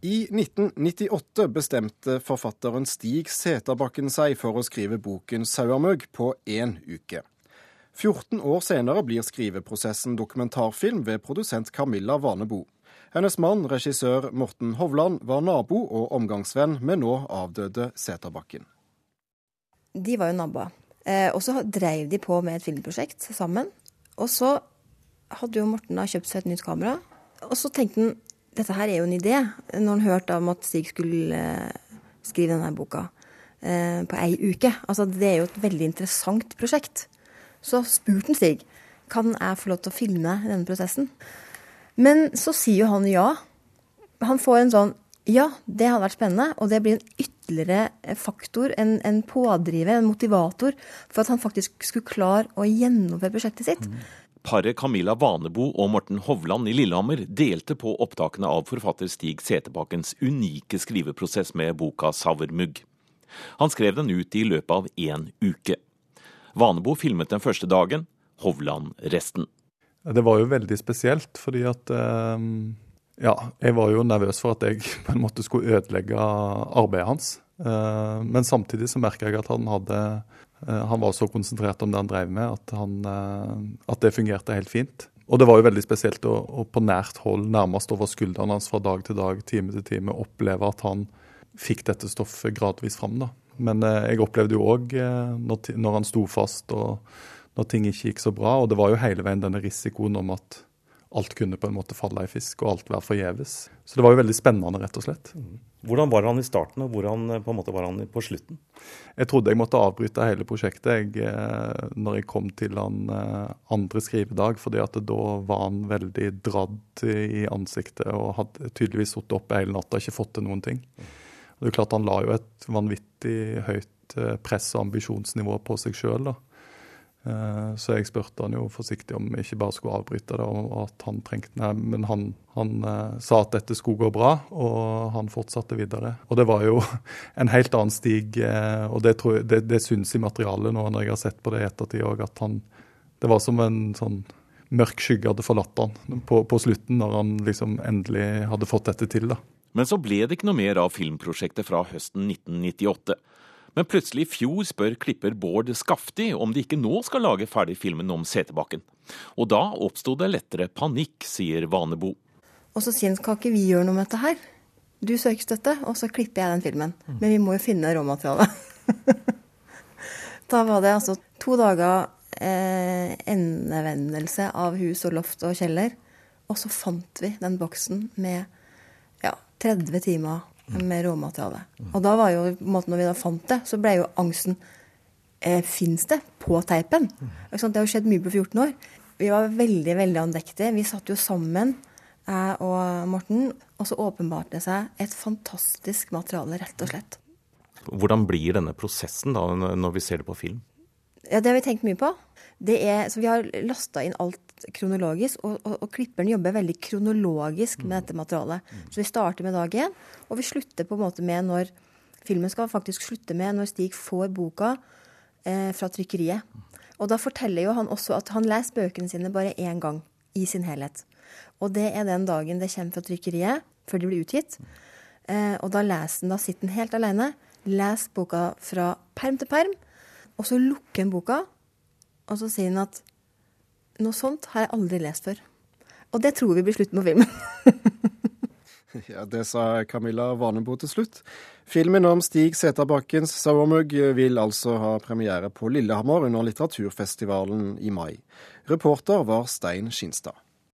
I 1998 bestemte forfatteren Stig Seterbakken seg for å skrive boken 'Sauamøgg' på én uke. 14 år senere blir skriveprosessen dokumentarfilm ved produsent Camilla Vanebo. Hennes mann, regissør Morten Hovland, var nabo og omgangsvenn med nå avdøde Seterbakken. De var jo naboer. Eh, og så drev de på med et filmprosjekt sammen. Og så hadde jo Morten da kjøpt seg et nytt kamera. Og så tenkte han dette her er jo en idé. Når han hørte om at Stig skulle eh, skrive denne boka eh, på ei uke. Altså, det er jo et veldig interessant prosjekt. Så spurte han Stig kan jeg få lov til å filme denne prosessen. Men så sier jo han ja. Han får en sånn ja, det hadde vært spennende, og det blir en ytterligere faktor, en, en pådriver, en motivator, for at han faktisk skulle klare å gjennomføre prosjektet sitt. Mm. Paret Camilla Vanebo og Morten Hovland i Lillehammer delte på opptakene av forfatter Stig Seterbakkens unike skriveprosess med boka 'Savermugg'. Han skrev den ut i løpet av én uke. Vanebo filmet den første dagen, Hovland resten. Det var jo veldig spesielt, fordi at eh, Ja, jeg var jo nervøs for at jeg på en måte skulle ødelegge arbeidet hans. Eh, men samtidig så merka jeg at han hadde Eh, han var så konsentrert om det han drev med, at, han, eh, at, det fungerte helt fint. Og det var jo veldig spesielt å, å, på nært hold, nærmest over skulderen hans fra dag til dag, time til time, oppleve at han fikk dette stoffet gradvis fram. da. Men jeg opplevde jo òg når, når, han sto fast og når ting ikke gikk så bra, og det var jo hele veien denne risikoen om at alt kunne på en måte falle i fisk og alt være forgjeves. Så det var jo veldig spennende, rett og slett. Mm. Hvordan var han i starten, og hvordan eh, på en måte var han på slutten? Jeg trodde jeg måtte avbryte hele prosjektet jeg, eh, når jeg kom til han eh, andre skrivedag, fordi at da var han veldig dradd i ansiktet og hadde tydeligvis sittet oppe hele natta og ikke fått til noen ting. Og det er klart Han la jo et vanvittig høyt press- og ambisjonsnivå på seg sjøl. Eh, så jeg spurte han jo forsiktig om vi ikke bare skulle avbryte det, og at han trengte Nei, men han, han uh, sa at dette skulle gå bra, og han fortsatte videre. Og det var jo en helt annen stig, uh, og det, tror jeg, det, det syns i materialet nå når jeg har sett på det i ettertid òg, at han Det var som en sånn mørk skygge hadde forlatt han på, på, slutten, når han liksom endelig hadde fått dette til. da. Men så ble det ikke noe mer av filmprosjektet fra høsten 1998. Men plutselig i fjor spør klipper Bård Skafti om de ikke nå skal lage ferdig filmen om Seterbakken. Og da oppsto det lettere panikk, sier Vanebo. Og så sier han skal ikke vi gjøre noe med dette her? Du søker støtte, og så klipper jeg den filmen. Mm. Men vi må jo finne råmaterialet. da var det altså to dager eh, endevendelse av hus og loft og kjeller. Og så fant vi den boksen med ja, 30 timer med råmateriale. Og da var jo, når vi da fant det, så ble jo angsten eh, Fins det på teipen? Det har jo skjedd mye på 14 år. Vi var veldig veldig andektige. Vi satt jo sammen, jeg og Morten. Og så åpenbarte det seg et fantastisk materiale, rett og slett. Hvordan blir denne prosessen da, når vi ser det på film? Ja, Det har vi tenkt mye på. Er, så Vi har lasta inn alt kronologisk, og, og, og, klipperen jobber veldig kronologisk med dette materialet. Så vi starter med dag én, og vi slutter på en måte med når filmen skal faktisk slutte med når Stig får boka eh, fra trykkeriet. Og da forteller jo han også at han leser bøkene sine bare én gang i sin helhet. Og det er den dagen det kommer fra trykkeriet, før de blir utgitt. Eh, og da leser han, da sitter han helt alene, leser boka fra perm til perm, og så lukker han boka, og så sier han at noe sånt har jeg aldri lest før. Og det tror vi blir slutten på filmen. ja, Det sa Camilla Vanebo til slutt. Filmen om Stig Seterbakkens Sauermugg vil altså ha premiere på Lillehammer under litteraturfestivalen i mai. Reporter var Stein Skinstad.